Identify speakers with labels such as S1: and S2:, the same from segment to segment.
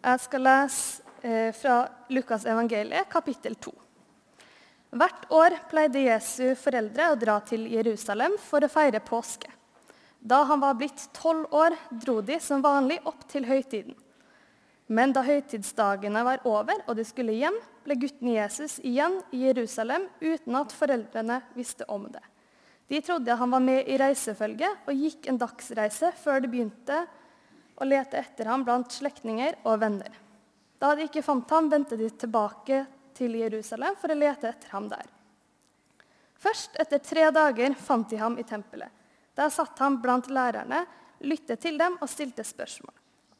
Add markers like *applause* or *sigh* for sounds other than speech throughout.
S1: Jeg skal lese eh, fra Lukas evangeliet, kapittel 2. Hvert år pleide Jesu foreldre å dra til Jerusalem for å feire påske. Da han var blitt tolv år, dro de som vanlig opp til høytiden. Men da høytidsdagene var over og de skulle hjem, ble gutten Jesus igjen i Jerusalem uten at foreldrene visste om det. De trodde han var med i reisefølget og gikk en dagsreise før det begynte å lete etter ham blant slektninger og venner. Da de ikke fant ham, vendte de tilbake til Jerusalem for å lete etter ham der. Først etter tre dager fant de ham i tempelet. Der satt han blant lærerne, lyttet til dem og stilte spørsmål.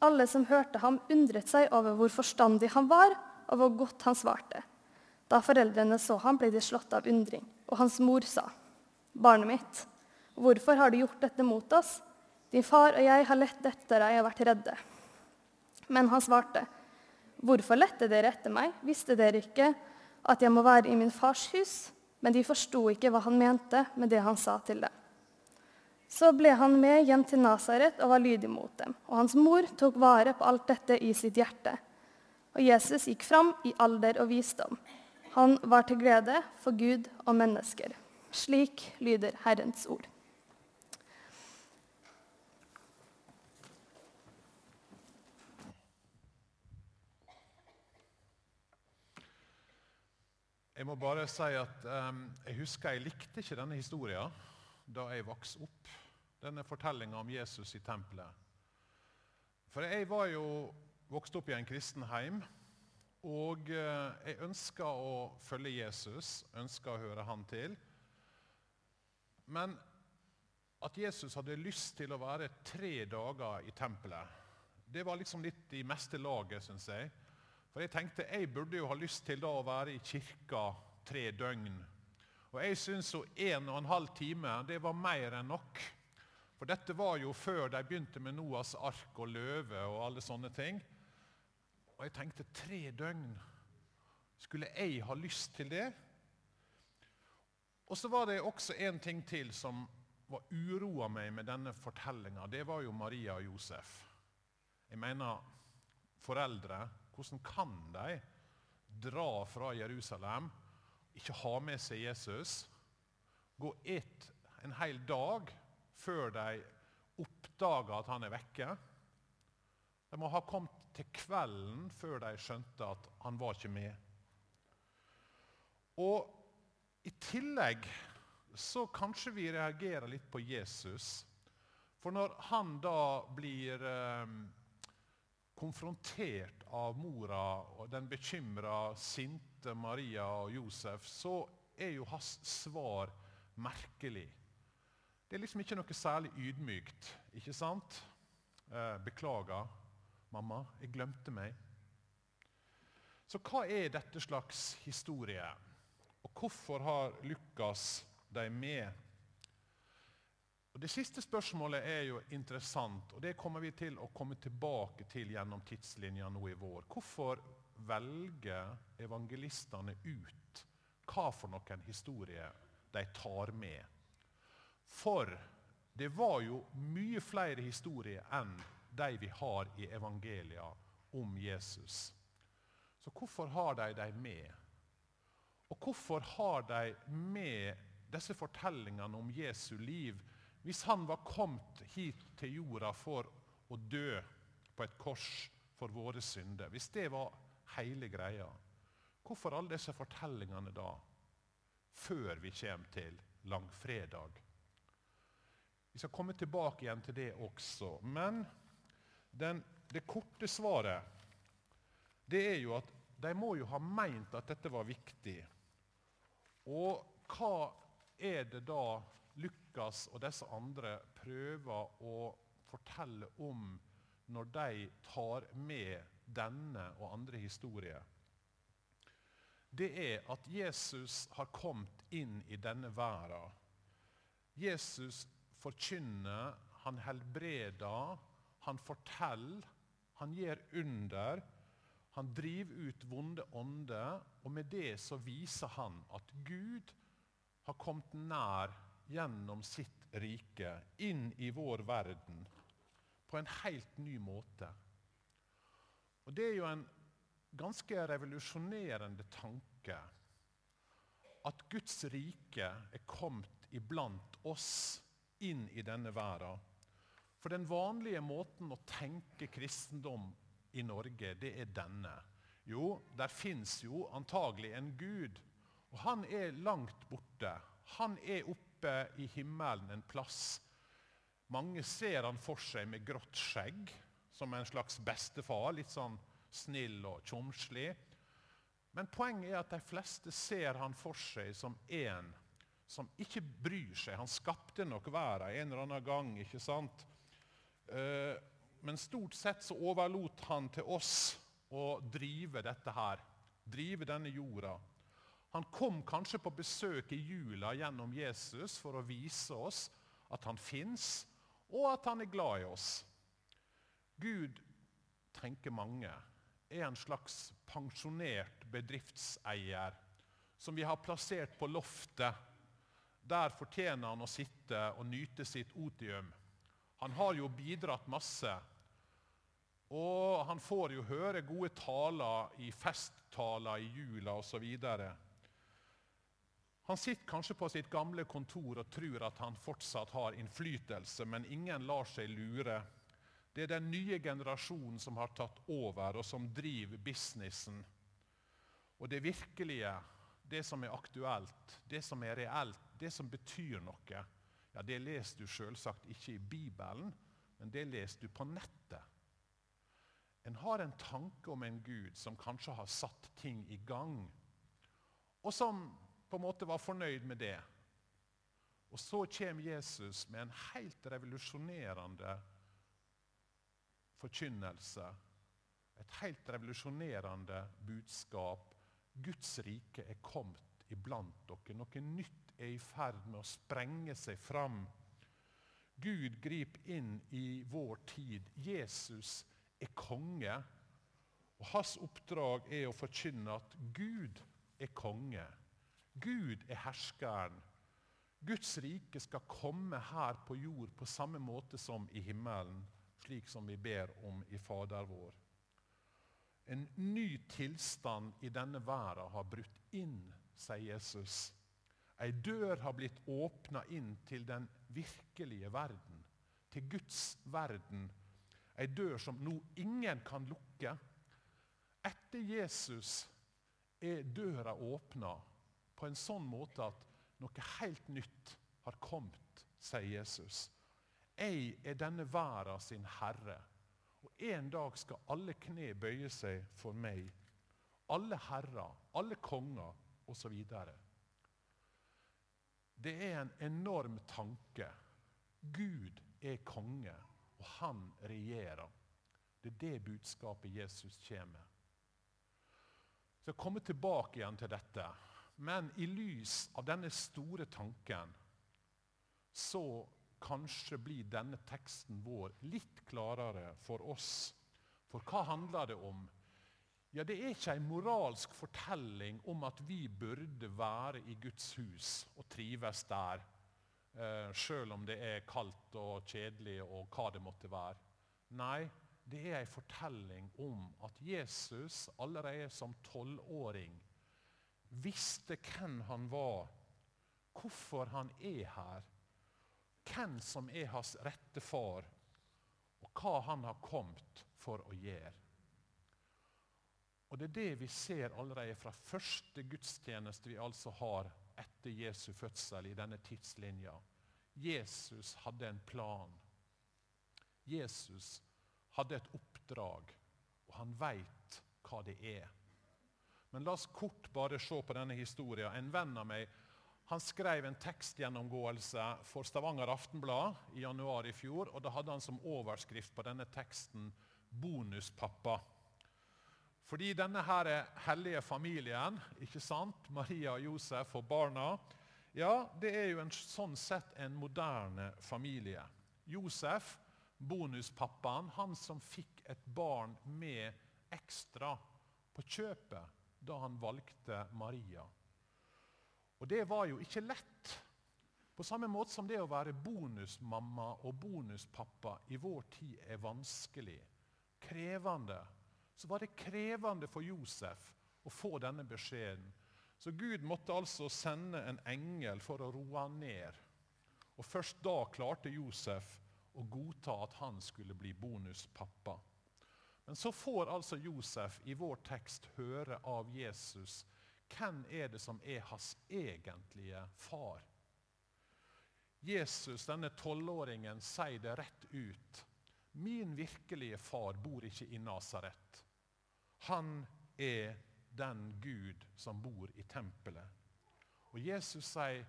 S1: Alle som hørte ham, undret seg over hvor forstandig han var, og hvor godt han svarte. Da foreldrene så ham, ble de slått av undring, og hans mor sa, 'Barnet mitt, hvorfor har du gjort dette mot oss?' 'Din far og jeg har lett etter deg og vært redde.' Men han svarte, 'Hvorfor lette dere etter meg? Visste dere ikke at jeg må være i min fars hus?' Men de forsto ikke hva han mente med det han sa til dem. Så ble han med hjem til Nasaret og var lydig mot dem. Og hans mor tok vare på alt dette i sitt hjerte. Og Jesus gikk fram i alder og visdom. Han var til glede for Gud og mennesker. Slik lyder Herrens ord.
S2: Jeg må bare si at um, jeg husker jeg likte ikke denne historien da jeg vokste opp denne fortellinga om Jesus i tempelet. For jeg var jo vokst opp i en kristen heim, og eh, jeg ønska å følge Jesus, ønska å høre han til. Men at Jesus hadde lyst til å være tre dager i tempelet, det var liksom litt i meste laget, syns jeg. For jeg tenkte jeg burde jo ha lyst til da å være i kirka tre døgn. Og jeg syns jo en og en halv time det var mer enn nok. For dette var jo før de begynte med Noas ark og løve og alle sånne ting. Og jeg tenkte tre døgn. Skulle jeg ha lyst til det? Og så var det også en ting til som var uroa meg med denne fortellinga. Det var jo Maria og Josef. Jeg mener, foreldre, hvordan kan de dra fra Jerusalem, ikke ha med seg Jesus, gå et, en hel dag før de oppdager at han er vekke. De må ha kommet til kvelden før de skjønte at han var ikke med. Og i tillegg så kanskje vi reagerer litt på Jesus. For når han da blir eh, konfrontert av mora og den bekymra, sinte Maria og Josef, så er jo hans svar merkelig. Det er liksom ikke noe særlig ydmykt. ikke sant? Eh, beklager, mamma, jeg glemte meg. Så hva er dette slags historie? Og hvorfor har Lukas dem med? Og Det siste spørsmålet er jo interessant, og det kommer vi til å komme tilbake til gjennom tidslinja nå i vår. Hvorfor velger evangelistene ut hva for noen historie de tar med? For det var jo mye flere historier enn de vi har i evangelia om Jesus. Så hvorfor har de dem med? Og hvorfor har de med disse fortellingene om Jesu liv hvis han var kommet hit til jorda for å dø på et kors for våre synder? Hvis det var hele greia, hvorfor alle disse fortellingene da? Før vi kommer til langfredag vi skal komme tilbake igjen til det også. Men den, det korte svaret det er jo at de må jo ha meint at dette var viktig. Og hva er det da Lukas og disse andre prøver å fortelle om når de tar med denne og andre historier? Det er at Jesus har kommet inn i denne verden. Jesus forkynner, han helbreder, han forteller, han gjør under. Han driver ut vonde ånder, og med det så viser han at Gud har kommet nær gjennom sitt rike, inn i vår verden, på en helt ny måte. Og Det er jo en ganske revolusjonerende tanke at Guds rike er kommet iblant oss inn i denne verden. For den vanlige måten å tenke kristendom i Norge, det er denne. Jo, der fins jo antagelig en Gud, og han er langt borte. Han er oppe i himmelen en plass. Mange ser han for seg med grått skjegg, som en slags bestefar. Litt sånn snill og tjomslig. Men poenget er at de fleste ser han for seg som en som ikke bryr seg. Han skapte nok verden en eller annen gang, ikke sant? Eh, men stort sett så overlot han til oss å drive dette her. Drive denne jorda. Han kom kanskje på besøk i jula gjennom Jesus for å vise oss at han fins, og at han er glad i oss. Gud tenker mange er en slags pensjonert bedriftseier som vi har plassert på loftet. Der fortjener han å sitte og nyte sitt otium. Han har jo bidratt masse. Og han får jo høre gode taler i festtaler i jula osv. Han sitter kanskje på sitt gamle kontor og tror at han fortsatt har innflytelse, men ingen lar seg lure. Det er den nye generasjonen som har tatt over, og som driver businessen. Og det virkelige, det som er aktuelt, det som er reelt, det som betyr noe, ja, det leser du selvsagt ikke i Bibelen, men det leser du på nettet. En har en tanke om en Gud som kanskje har satt ting i gang, og som på en måte var fornøyd med det. Og så kommer Jesus med en helt revolusjonerende forkynnelse. Et helt revolusjonerende budskap. Guds rike er kommet iblant dere. Noe nytt er i ferd med å sprenge seg fram. Gud griper inn i vår tid. Jesus er konge. Og Hans oppdrag er å forkynne at Gud er konge. Gud er herskeren. Guds rike skal komme her på jord på samme måte som i himmelen slik som vi ber om i Fader vår. En ny tilstand i denne verden har brutt inn, sier Jesus. Ei dør har blitt åpna inn til den virkelige verden, til Guds verden. Ei dør som nå ingen kan lukke. Etter Jesus er døra åpna på en sånn måte at noe helt nytt har kommet, sier Jesus. Jeg er denne verden sin herre. Og En dag skal alle kne bøye seg for meg. Alle herrer, alle konger osv. Det er en enorm tanke. Gud er konge, og han regjerer. Det er det budskapet Jesus kommer med. Så jeg kommer tilbake igjen til dette. Men i lys av denne store tanken så kanskje blir denne teksten vår litt klarere for oss. For hva handler det om? Ja, Det er ikke en moralsk fortelling om at vi burde være i Guds hus og trives der, eh, sjøl om det er kaldt og kjedelig og hva det måtte være. Nei, det er en fortelling om at Jesus allerede som tolvåring visste hvem han var, hvorfor han er her, hvem som er hans rette far, og hva han har kommet for å gjøre. Og Det er det vi ser allerede fra første gudstjeneste vi altså har etter Jesu fødsel i denne tidslinja. Jesus hadde en plan. Jesus hadde et oppdrag, og han veit hva det er. Men la oss kort bare se på denne historien. En venn av meg han skrev en tekstgjennomgåelse for Stavanger Aftenblad i januar i fjor. og Da hadde han som overskrift på denne teksten 'Bonuspappa'. Fordi denne her hellige familien, ikke sant? Maria og Josef og barna, ja, det er jo en, sånn sett en moderne familie. Josef, bonuspappaen, han som fikk et barn med ekstra på kjøpet da han valgte Maria. Og det var jo ikke lett. På samme måte som det å være bonusmamma og bonuspappa i vår tid er vanskelig, krevende, så var det krevende for Josef å få denne beskjeden. Så Gud måtte altså sende en engel for å roe han ned. Og Først da klarte Josef å godta at han skulle bli bonuspappa. Men så får altså Josef i vår tekst høre av Jesus hvem er det som er hans egentlige far. Jesus, denne tolvåringen, sier det rett ut. Min virkelige far bor ikke i Nasaret. Han er den Gud som bor i tempelet. Og Jesus sier,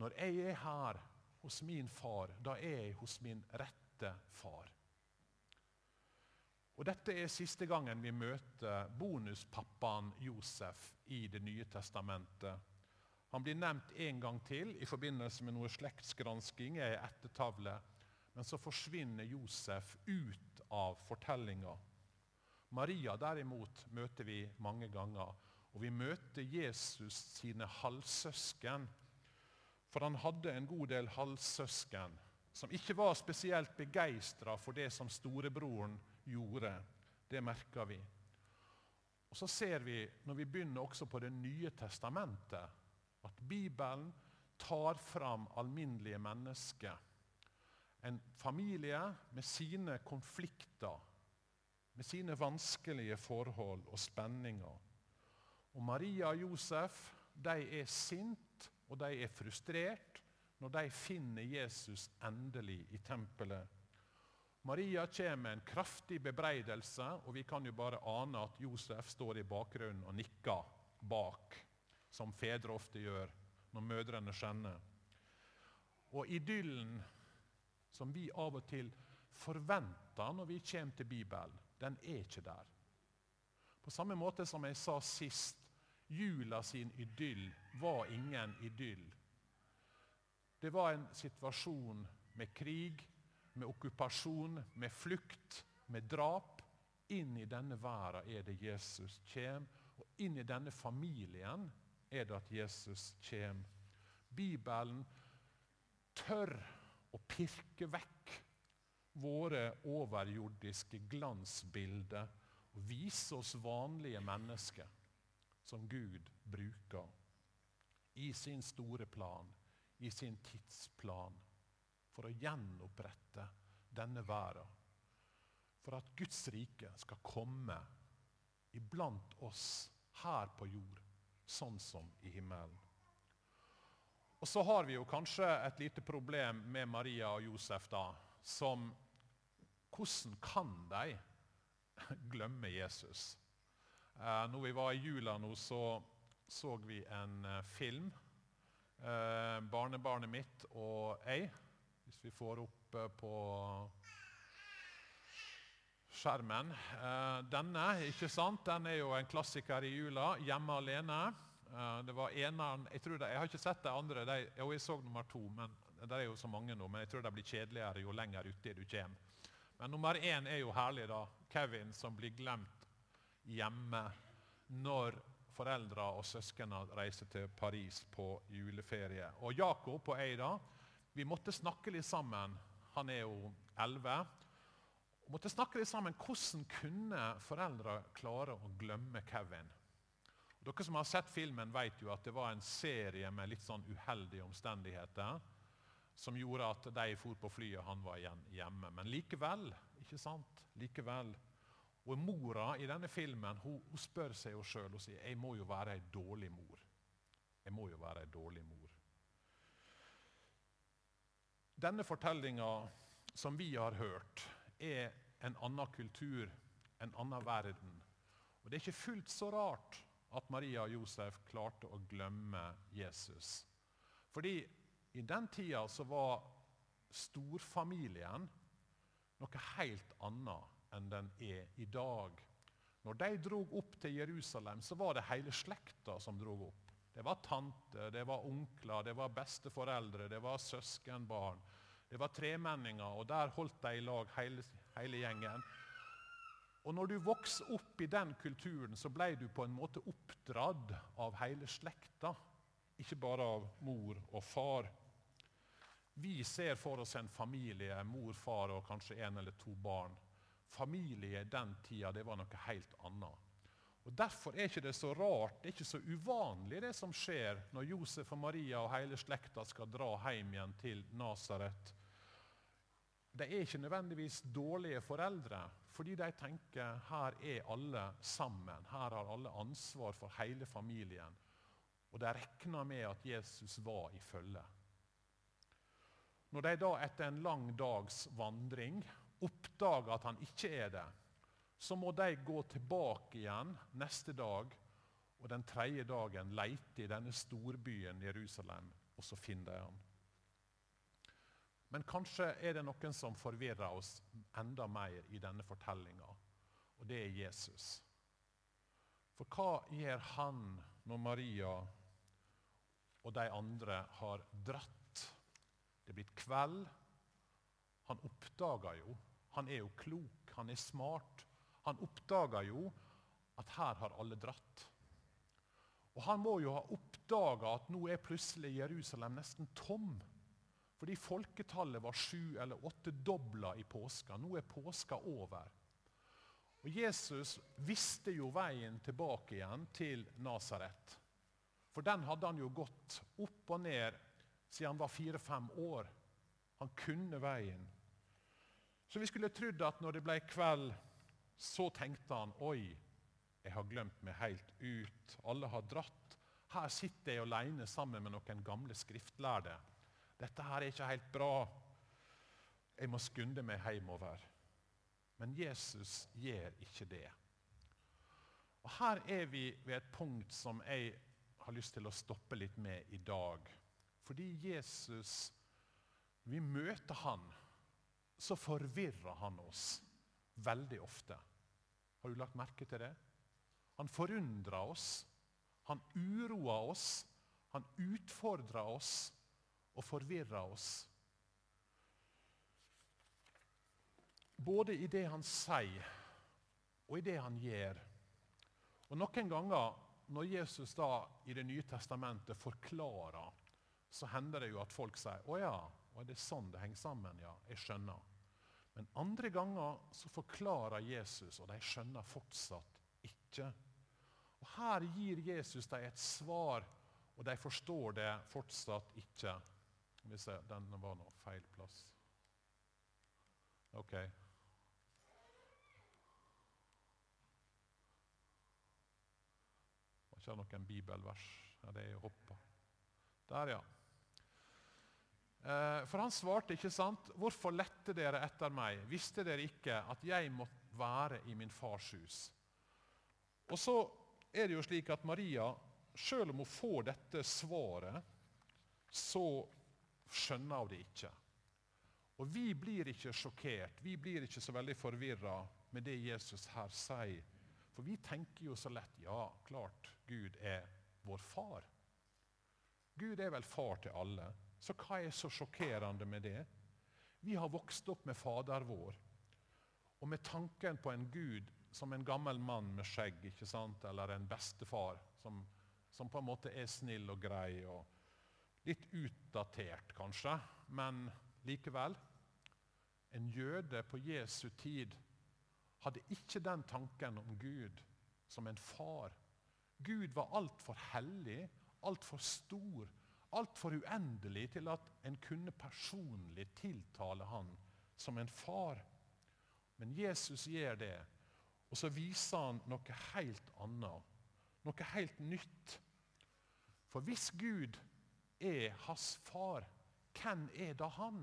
S2: når jeg er her hos min far, da er jeg hos min rette far. Og Dette er siste gangen vi møter bonuspappaen Josef i Det nye testamentet. Han blir nevnt en gang til i forbindelse med noe slektsgransking i ettertavle. Men så forsvinner Josef ut av fortellinga. Maria derimot møter vi mange ganger. Og vi møter Jesus sine halvsøsken. For han hadde en god del halvsøsken som ikke var spesielt begeistra for det som storebroren gjorde. Det merker vi. Og Så ser vi, når vi begynner også på Det nye testamentet, at Bibelen tar fram alminnelige mennesker. En familie med sine konflikter, med sine vanskelige forhold og spenninger. Og Maria og Josef de er sint og de er frustrert når de finner Jesus endelig i tempelet. Maria kommer med en kraftig bebreidelse, og vi kan jo bare ane at Josef står i bakgrunnen og nikker bak, som fedre ofte gjør når mødrene skjenner. Og idyllen som vi av og til forventer når vi kommer til Bibelen, den er ikke der. På samme måte som jeg sa sist, jula sin idyll var ingen idyll. Det var en situasjon med krig, med okkupasjon, med flukt, med drap. Inn i denne verden er det Jesus kommer, og inn i denne familien er det at Jesus kommer. Bibelen tør å pirke vekk våre overjordiske glansbilder og vise oss vanlige mennesker som Gud bruker i sin store plan, i sin tidsplan for å gjenopprette denne verden. For at Guds rike skal komme iblant oss her på jord, sånn som i himmelen. Og Så har vi jo kanskje et lite problem med Maria og Josef. da, som Hvordan kan de *laughs* glemme Jesus? Eh, når vi var i jula nå, så så vi en eh, film. Eh, barnebarnet mitt og jeg hvis vi får opp eh, på skjermen. Eh, denne ikke sant? Den er jo en klassiker i jula. 'Hjemme alene'. Eh, det var eneren, jeg, tror det, jeg har ikke sett de andre. De, jo, jeg så nummer to. men Det er jo så mange nå, men jeg tror de blir kjedeligere jo lenger uti du kommer. Men nummer én er jo herlig, da. Kevin som blir glemt hjemme når foreldra og søsknene reiser til Paris på juleferie. Og Jakob og jeg da, vi måtte snakke litt sammen. Han er jo elleve. måtte snakke litt sammen. Hvordan kunne foreldre klare å glemme Kevin? Dere som har sett filmen, vet jo at det var en serie med litt sånn uheldige omstendigheter som gjorde at de for på flyet, han var igjen hjemme. Men likevel, ikke sant? Likevel. Og Mora i denne filmen hun, hun spør seg jo sjøl og sier jeg må jo være ei dårlig mor. Jeg må jo være ei dårlig mor. Denne fortellinga som vi har hørt, er en annen kultur, en annen verden. Og Det er ikke fullt så rart at Maria og Josef klarte å glemme Jesus. Fordi i den tida så var storfamilien noe helt annet enn den er i dag. Når de drog opp til Jerusalem, så var det hele slekta som drog opp. Det var tanter, det var onkler, det var besteforeldre, det var søskenbarn. Det var tremenninger, og der holdt de i lag hele, hele gjengen. Og når du vokste opp i den kulturen, så ble du på en måte oppdratt av hele slekta. Ikke bare av mor og far. Vi ser for oss en familie, mor, far og kanskje en eller to barn. familie i den tida, det var noe helt annet. Og Derfor er ikke det så rart, det er ikke så uvanlig det som skjer når Josef og Maria og hele slekta skal dra hjem igjen til Nasaret. De er ikke nødvendigvis dårlige foreldre, fordi de tenker her er alle sammen. Her har alle ansvar for hele familien. Og de regner med at Jesus var i følge. Når de da etter en lang dags vandring oppdager at han ikke er det, så må de gå tilbake igjen neste dag og den tredje dagen leite i denne storbyen Jerusalem, og så finner de han. Men kanskje er det noen som forvirrer oss enda mer i denne fortellinga, og det er Jesus. For hva gjør han når Maria og de andre har dratt? Det er blitt kveld. Han oppdager jo. Han er jo klok, han er smart. Han oppdaga jo at her har alle dratt. Og Han må jo ha oppdaga at nå er plutselig Jerusalem nesten tom. Fordi folketallet var sju eller åtte dobla i påska. Nå er påska over. Og Jesus visste jo veien tilbake igjen til Nasaret. For den hadde han jo gått opp og ned siden han var fire-fem år. Han kunne veien. Så vi skulle trodd at når det ble kveld så tenkte han oi, jeg har glemt meg helt ut. Alle har dratt. Her sitter jeg alene sammen med noen gamle skriftlærde. Dette her er ikke helt bra. Jeg må skunde meg hjemover. Men Jesus gjør ikke det. Og Her er vi ved et punkt som jeg har lyst til å stoppe litt med i dag. Fordi Jesus Vi møter han, så forvirrer han oss veldig ofte. Har du lagt merke til det? Han forundrer oss. Han uroer oss. Han utfordrer oss og forvirrer oss. Både i det han sier, og i det han gjør. Og Noen ganger når Jesus da i Det nye testamentet forklarer, så hender det jo at folk sier 'Å ja, og er det sånn det henger sammen?' Ja, jeg skjønner. Men andre ganger så forklarer Jesus, og de skjønner fortsatt ikke. Og Her gir Jesus dem et svar, og de forstår det fortsatt ikke. Hvis jeg, Den var nå feil plass. Ok. Det var ikke noen bibelvers. Ja, det er hoppa. Der, ja. Eh, for han svarte, ikke sant, 'Hvorfor lette dere etter meg? Visste dere ikke at jeg måtte være i min fars hus?' Og så er det jo slik at Maria, selv om hun får dette svaret, så skjønner hun det ikke. Og vi blir ikke sjokkert, vi blir ikke så veldig forvirra med det Jesus her sier. For vi tenker jo så lett ja, klart, Gud er vår far. Gud er vel far til alle. Så hva er så sjokkerende med det? Vi har vokst opp med Fader vår, og med tanken på en Gud som en gammel mann med skjegg, ikke sant? eller en bestefar som, som på en måte er snill og grei. og Litt utdatert, kanskje, men likevel. En jøde på Jesu tid hadde ikke den tanken om Gud som en far. Gud var altfor hellig, altfor stor, altfor uendelig til at en kunne personlig tiltale han som en far. Men Jesus gjør det, og så viser han noe helt annet. Noe helt nytt. For hvis Gud er hans far, hvem er da han?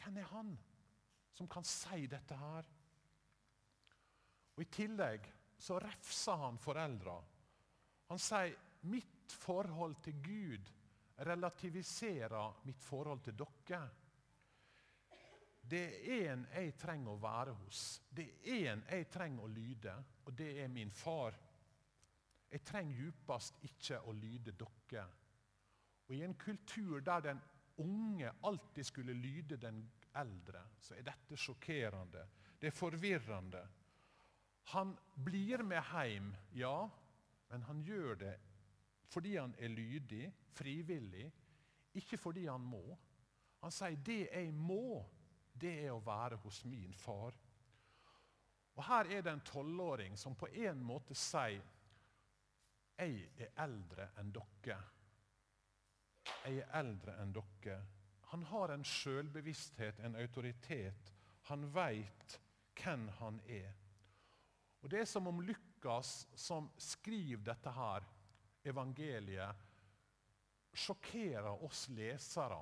S2: Hvem er han som kan si dette her? Og I tillegg så refser han foreldra. Han sier 'mitt mitt forhold til Gud relativiserer mitt forhold til dere. Det er en jeg trenger å være hos. Det er en jeg trenger å lyde, og det er min far. Jeg trenger djupest ikke å lyde dere. Og I en kultur der den unge alltid skulle lyde den eldre, så er dette sjokkerende. Det er forvirrende. Han blir med hjem, ja, men han gjør det fordi han er lydig, frivillig, ikke fordi han må. Han sier 'det jeg må', det er å være hos min far. Og Her er det en tolvåring som på en måte sier jeg er eldre enn dere. Jeg er eldre enn dere. Han har en sjølbevissthet, en autoritet. Han veit hvem han er. Og Det er som om Lukas, som skriver dette her, evangeliet, sjokkerer oss lesere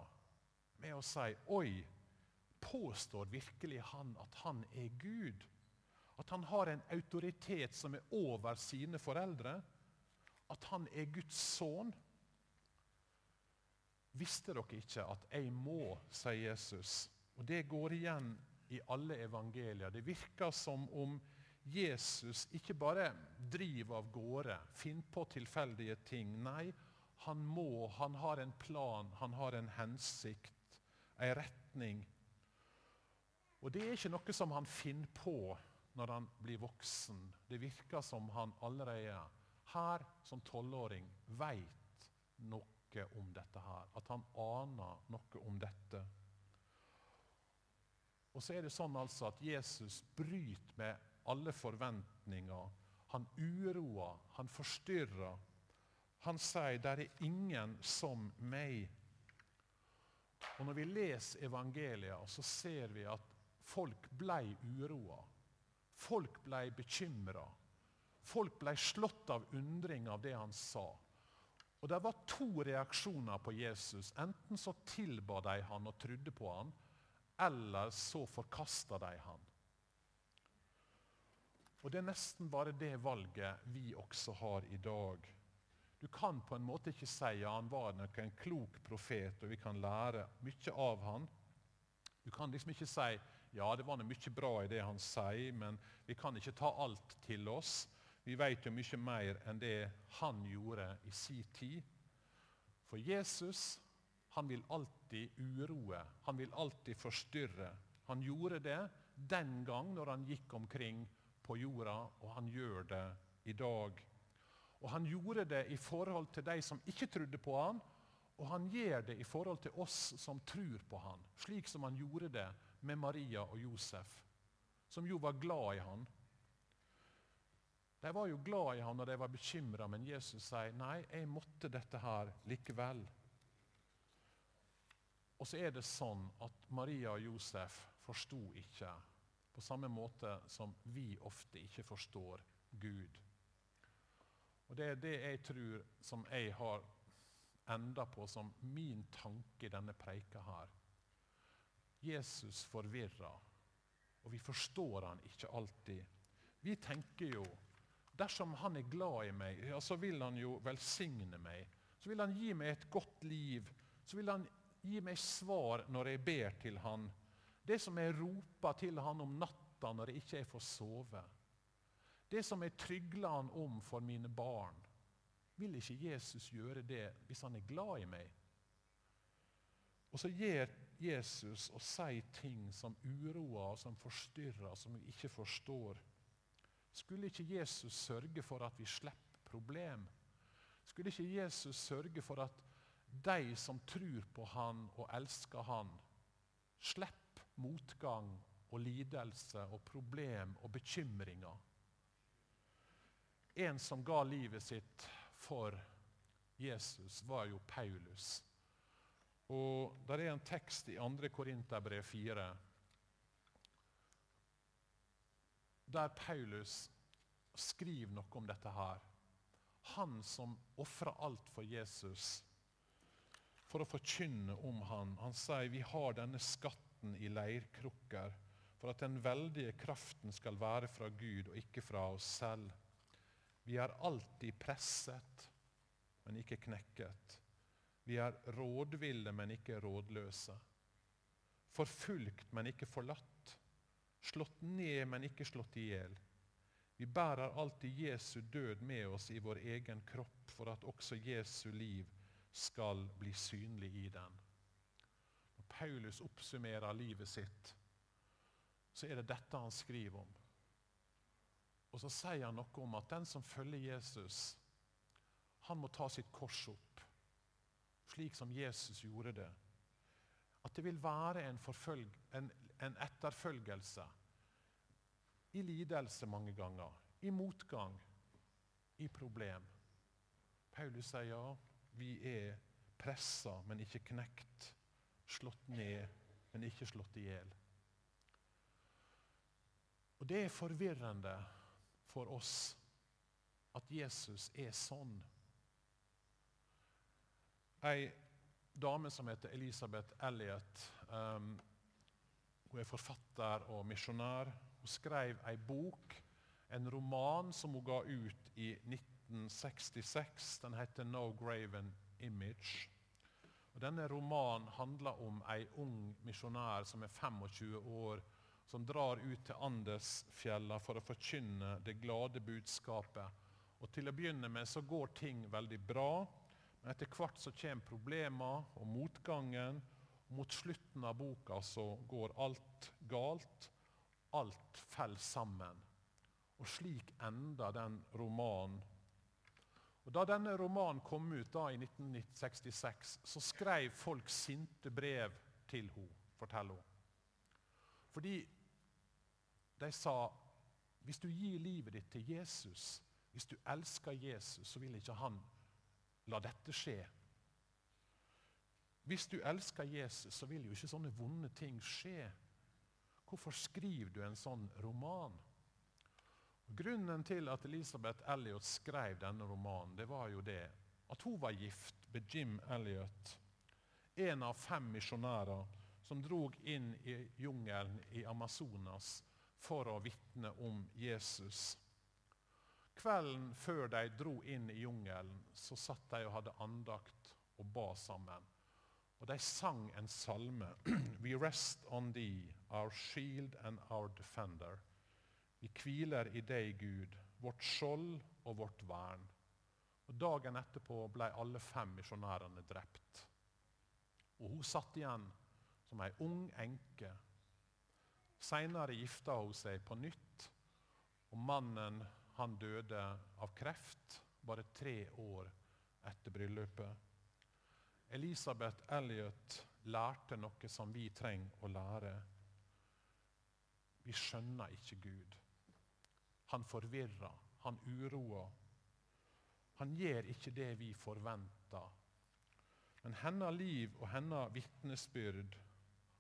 S2: med å si Oi, påstår virkelig han at han er Gud? At han har en autoritet som er over sine foreldre? At han er Guds sønn? Visste dere ikke at 'jeg må', sier Jesus. Og Det går igjen i alle evangelier. Det virker som om Jesus ikke bare driver av gårde, finner på tilfeldige ting. Nei, han må, han har en plan, han har en hensikt, en retning. Og Det er ikke noe som han finner på når han blir voksen. Det virker som han allerede her som tolvåring veit noe om dette her. At han aner noe om dette. Og så er det sånn altså at Jesus bryter med alle forventninger. Han uroer, han forstyrrer. Han sier 'der er ingen som meg'. Og Når vi leser evangeliet, så ser vi at folk ble uroa. Folk ble bekymra. Folk ble slått av undring av det han sa. Og Det var to reaksjoner på Jesus. Enten så tilba de han og trodde på han, eller så forkasta de han. Og Det er nesten bare det valget vi også har i dag. Du kan på en måte ikke si at han var en klok profet, og vi kan lære mye av han. Du kan liksom ikke si ja, det var mye bra i det han sier, men vi kan ikke ta alt til oss. Vi vet jo mye mer enn det han gjorde i sin tid. For Jesus han vil alltid uroe, han vil alltid forstyrre. Han gjorde det den gang når han gikk omkring på jorda, og han gjør det i dag. Og Han gjorde det i forhold til de som ikke trodde på han, og han gjør det i forhold til oss som tror på han, slik som han gjorde det med Maria og Josef, som jo var glad i han. De var jo glad i han og de var bekymra, men Jesus sier nei, jeg måtte dette her likevel. Og så er det sånn at Maria og Josef forsto ikke på samme måte som vi ofte ikke forstår Gud. Og Det er det jeg tror som jeg har enda på som min tanke i denne preika her. Jesus forvirrer, og vi forstår han ikke alltid. Vi tenker jo Dersom han er glad i meg, ja, så vil han jo velsigne meg. Så vil han gi meg et godt liv. Så vil han gi meg svar når jeg ber til han. Det som jeg roper til han om natta når jeg ikke får sove. Det som jeg trygler han om for mine barn. Vil ikke Jesus gjøre det hvis han er glad i meg? Og så gjør Jesus og sier ting som uroer, som forstyrrer, som vi ikke forstår. Skulle ikke Jesus sørge for at vi slipper problem? Skulle ikke Jesus sørge for at de som tror på han og elsker han, slipper motgang og lidelse og problem og bekymringer? En som ga livet sitt for Jesus, var jo Paulus. Og Der er en tekst i 2. Korinterbrev 4 der Paulus skriver noe om dette her. Han som ofra alt for Jesus for å forkynne om han. Han sier vi har denne skatten i leirkrukker for at den veldige kraften skal være fra Gud og ikke fra oss selv. Vi er alltid presset, men ikke knekket. Vi er rådville, men ikke rådløse. Forfulgt, men ikke forlatt Slått ned, men ikke slått i hjel. Vi bærer alltid Jesu død med oss i vår egen kropp for at også Jesu liv skal bli synlig i den. Paulus oppsummerer livet sitt, så er det dette han skriver om. Og så sier han noe om at den som følger Jesus, han må ta sitt kors opp, slik som Jesus gjorde det. At det vil være en, en, en etterfølgelse. I lidelse mange ganger, i motgang, i problem. Paulus sier ja, vi er pressa, men ikke knekt. Slått ned, men ikke slått i hjel. Og Det er forvirrende for oss at Jesus er sånn. Ei dame som heter Elisabeth Elliot, um, hun er forfatter og misjonær. Hun skrev ei bok, en roman, som hun ga ut i 1966. Den heter 'No Graven Image'. Og denne romanen handler om ei ung misjonær som er 25 år, som drar ut til Andesfjella for å forkynne det glade budskapet. Og Til å begynne med så går ting veldig bra. Men etter hvert så kommer problemene og motgangen. og Mot slutten av boka så går alt galt. Alt faller sammen. Og slik ender den romanen. Og Da denne romanen kom ut da i 1966, så skrev folk sinte brev til henne, forteller hun. Fordi de sa hvis du gir livet ditt til Jesus, hvis du elsker Jesus, så vil ikke han La dette skje. Hvis du elsker Jesus, så vil jo ikke sånne vonde ting skje. Hvorfor skriver du en sånn roman? Grunnen til at Elisabeth Elliot skrev denne romanen, det var jo det at hun var gift med Jim Elliot, en av fem misjonærer som drog inn i jungelen i Amazonas for å vitne om Jesus. Kvelden før de dro inn i jungelen, så satt de og hadde andakt og ba sammen. Og de sang en salme. *clears throat* We rest on thee, our shield and our defender. Vi hviler i deg, Gud, vårt skjold og vårt vern. Og Dagen etterpå ble alle fem misjonærene drept. Og hun satt igjen som ei ung enke. Seinere gifta hun seg på nytt, og mannen han døde av kreft bare tre år etter bryllupet. Elisabeth Elliot lærte noe som vi trenger å lære. Vi skjønner ikke Gud. Han forvirrer, han uroer. Han gjør ikke det vi forventer. Men hennes liv og hennes vitnesbyrd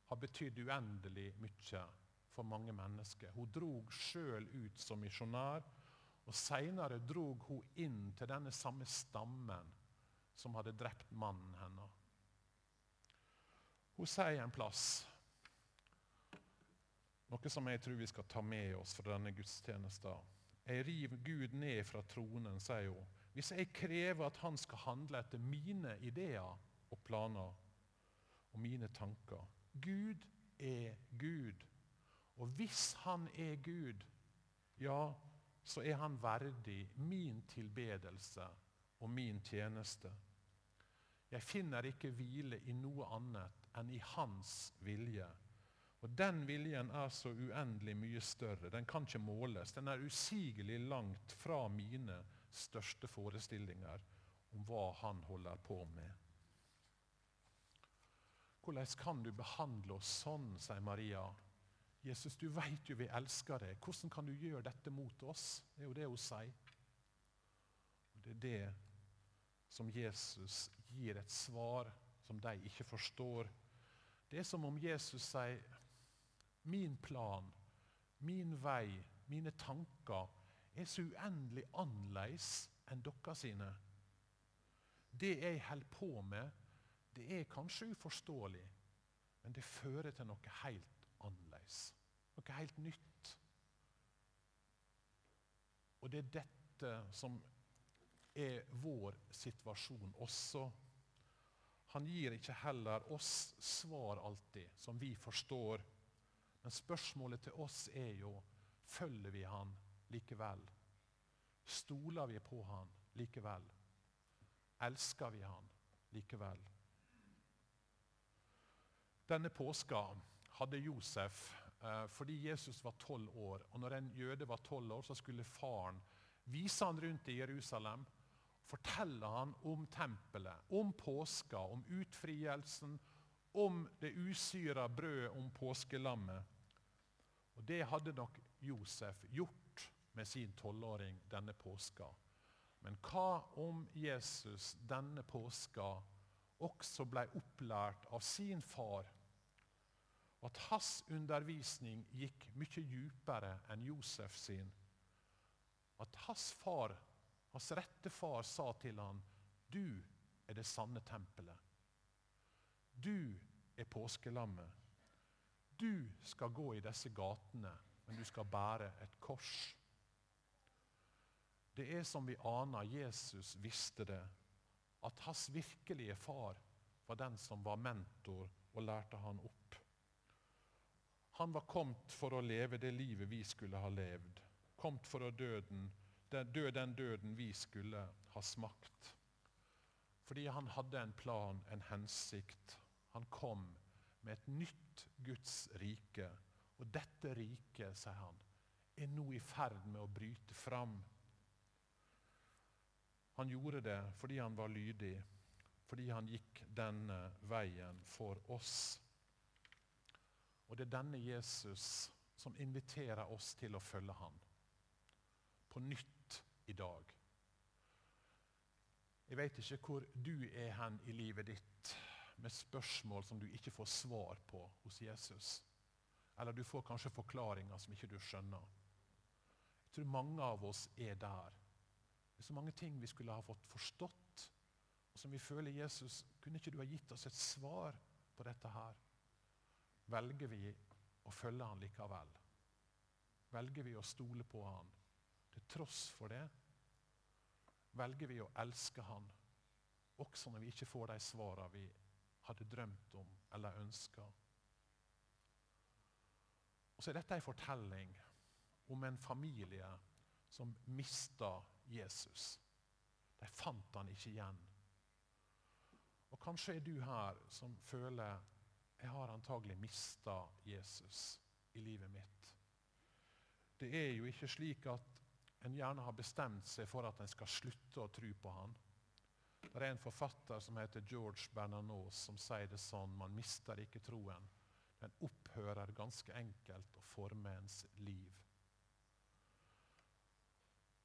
S2: har betydd uendelig mye for mange mennesker. Hun drog sjøl ut som misjonær og Seinere drog hun inn til denne samme stammen som hadde drept mannen hennes. Hun sier en plass noe som jeg tror vi skal ta med oss fra denne gudstjenesten. Jeg river Gud ned fra tronen, sier hun, hvis jeg krever at han skal handle etter mine ideer og planer og mine tanker. Gud er Gud. Og hvis han er Gud, ja, så er han verdig min tilbedelse og min tjeneste. Jeg finner ikke hvile i noe annet enn i hans vilje. Og Den viljen er så uendelig mye større. Den kan ikke måles. Den er usigelig langt fra mine største forestillinger om hva han holder på med. Hvordan kan du behandle oss sånn, sier Maria. Jesus, du vet jo vi elsker deg. Hvordan kan du gjøre dette mot oss? Det er jo det hun sier. Og Det er det som Jesus gir et svar som de ikke forstår. Det er som om Jesus sier min plan, min vei, mine tanker er så uendelig annerledes enn dere sine. Det jeg holder på med, det er kanskje uforståelig, men det fører til noe helt annerledes. Noe helt nytt. Og det er dette som er vår situasjon også. Han gir ikke heller oss svar alltid, som vi forstår. Men spørsmålet til oss er jo følger vi han likevel. Stoler vi på han likevel? Elsker vi han likevel? Denne påska hadde Josef eh, fordi Jesus var tolv år. Og når en jøde var tolv år, så skulle faren vise han rundt i Jerusalem. Fortelle han om tempelet, om påska, om utfrielsen, om det usyra brødet, om påskelammet. Og Det hadde nok Josef gjort med sin tolvåring denne påska. Men hva om Jesus denne påska også ble opplært av sin far? At hans undervisning gikk mye dypere enn Josef sin. At hans far, hans rette far sa til han, 'Du er det sanne tempelet'. Du er påskelammet. Du skal gå i disse gatene, men du skal bære et kors. Det er som vi aner, Jesus visste det, at hans virkelige far var den som var mentor og lærte han opp. Han var kommet for å leve det livet vi skulle ha levd. Kommet for å døden, dø den døden vi skulle ha smakt. Fordi han hadde en plan, en hensikt. Han kom med et nytt Guds rike. Og dette riket, sier han, er nå i ferd med å bryte fram. Han gjorde det fordi han var lydig, fordi han gikk denne veien for oss. Og det er denne Jesus som inviterer oss til å følge han på nytt i dag. Jeg vet ikke hvor du er hen i livet ditt med spørsmål som du ikke får svar på hos Jesus. Eller du får kanskje forklaringer som ikke du skjønner. Jeg tror mange av oss er der. Det er så mange ting vi skulle ha fått forstått, og som vi føler Jesus Kunne ikke du ha gitt oss et svar på dette her? Velger vi å følge han likevel? Velger vi å stole på han til tross for det? Velger vi å elske han også når vi ikke får de svarene vi hadde drømt om eller ønska. Og så er dette en fortelling om en familie som mista Jesus. De fant han ikke igjen. Og Kanskje er du her som føler jeg har antagelig mista Jesus i livet mitt. Det er jo ikke slik at en gjerne har bestemt seg for at en skal slutte å tro på han. Det er en forfatter som heter George Bernanos, som sier det sånn Man mister ikke troen. Den opphører ganske enkelt å forme ens liv.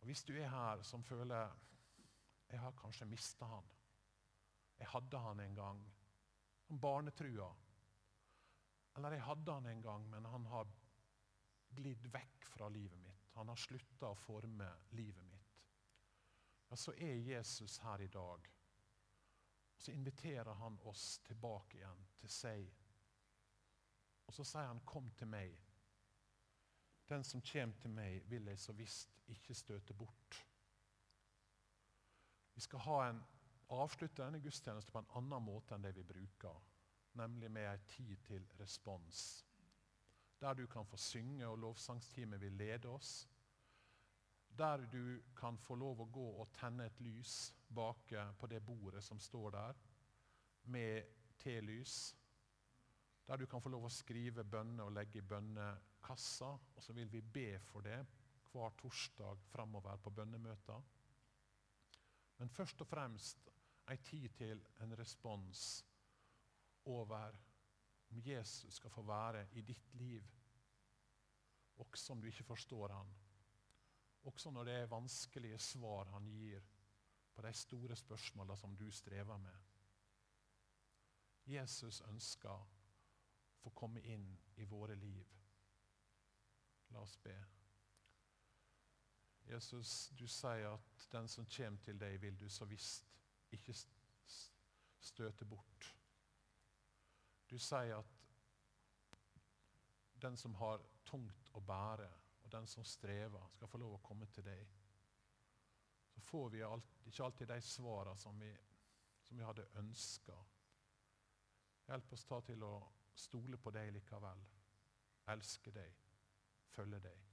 S2: Og Hvis du er her som føler jeg har kanskje mista han. Jeg hadde han en gang. som barnetrua. Eller jeg hadde han en gang, men han har glidd vekk fra livet mitt. Han har slutta å forme livet mitt ja, så er Jesus her i dag. Og Så inviterer han oss tilbake igjen til seg. Og så sier han, 'Kom til meg'. Den som kommer til meg, vil jeg så visst ikke støte bort. Vi skal ha en, avslutte denne gudstjenesten på en annen måte enn det vi bruker. Nemlig med ei tid til respons. Der du kan få synge, og lovsangsteamet vil lede oss der du kan få lov å gå og tenne et lys bak på det bordet som står der, med telys. Der du kan få lov å skrive bønner og legge i bønnekassa. Og så vil vi be for det hver torsdag framover på bønnemøter. Men først og fremst ei tid til en respons over om Jesus skal få være i ditt liv, også om du ikke forstår han. Også når det er vanskelige svar han gir på de store spørsmålene som du strever med. Jesus ønsker å få komme inn i våre liv. La oss be. Jesus, du sier at den som kommer til deg, vil du så visst ikke støte bort. Du sier at den som har tungt å bære, og den som strever, skal få lov å komme til deg. Så får vi alt, ikke alltid de svarene som som vi hadde ønska. Hjelp oss ta til å stole på deg likevel. Elske deg, følge deg.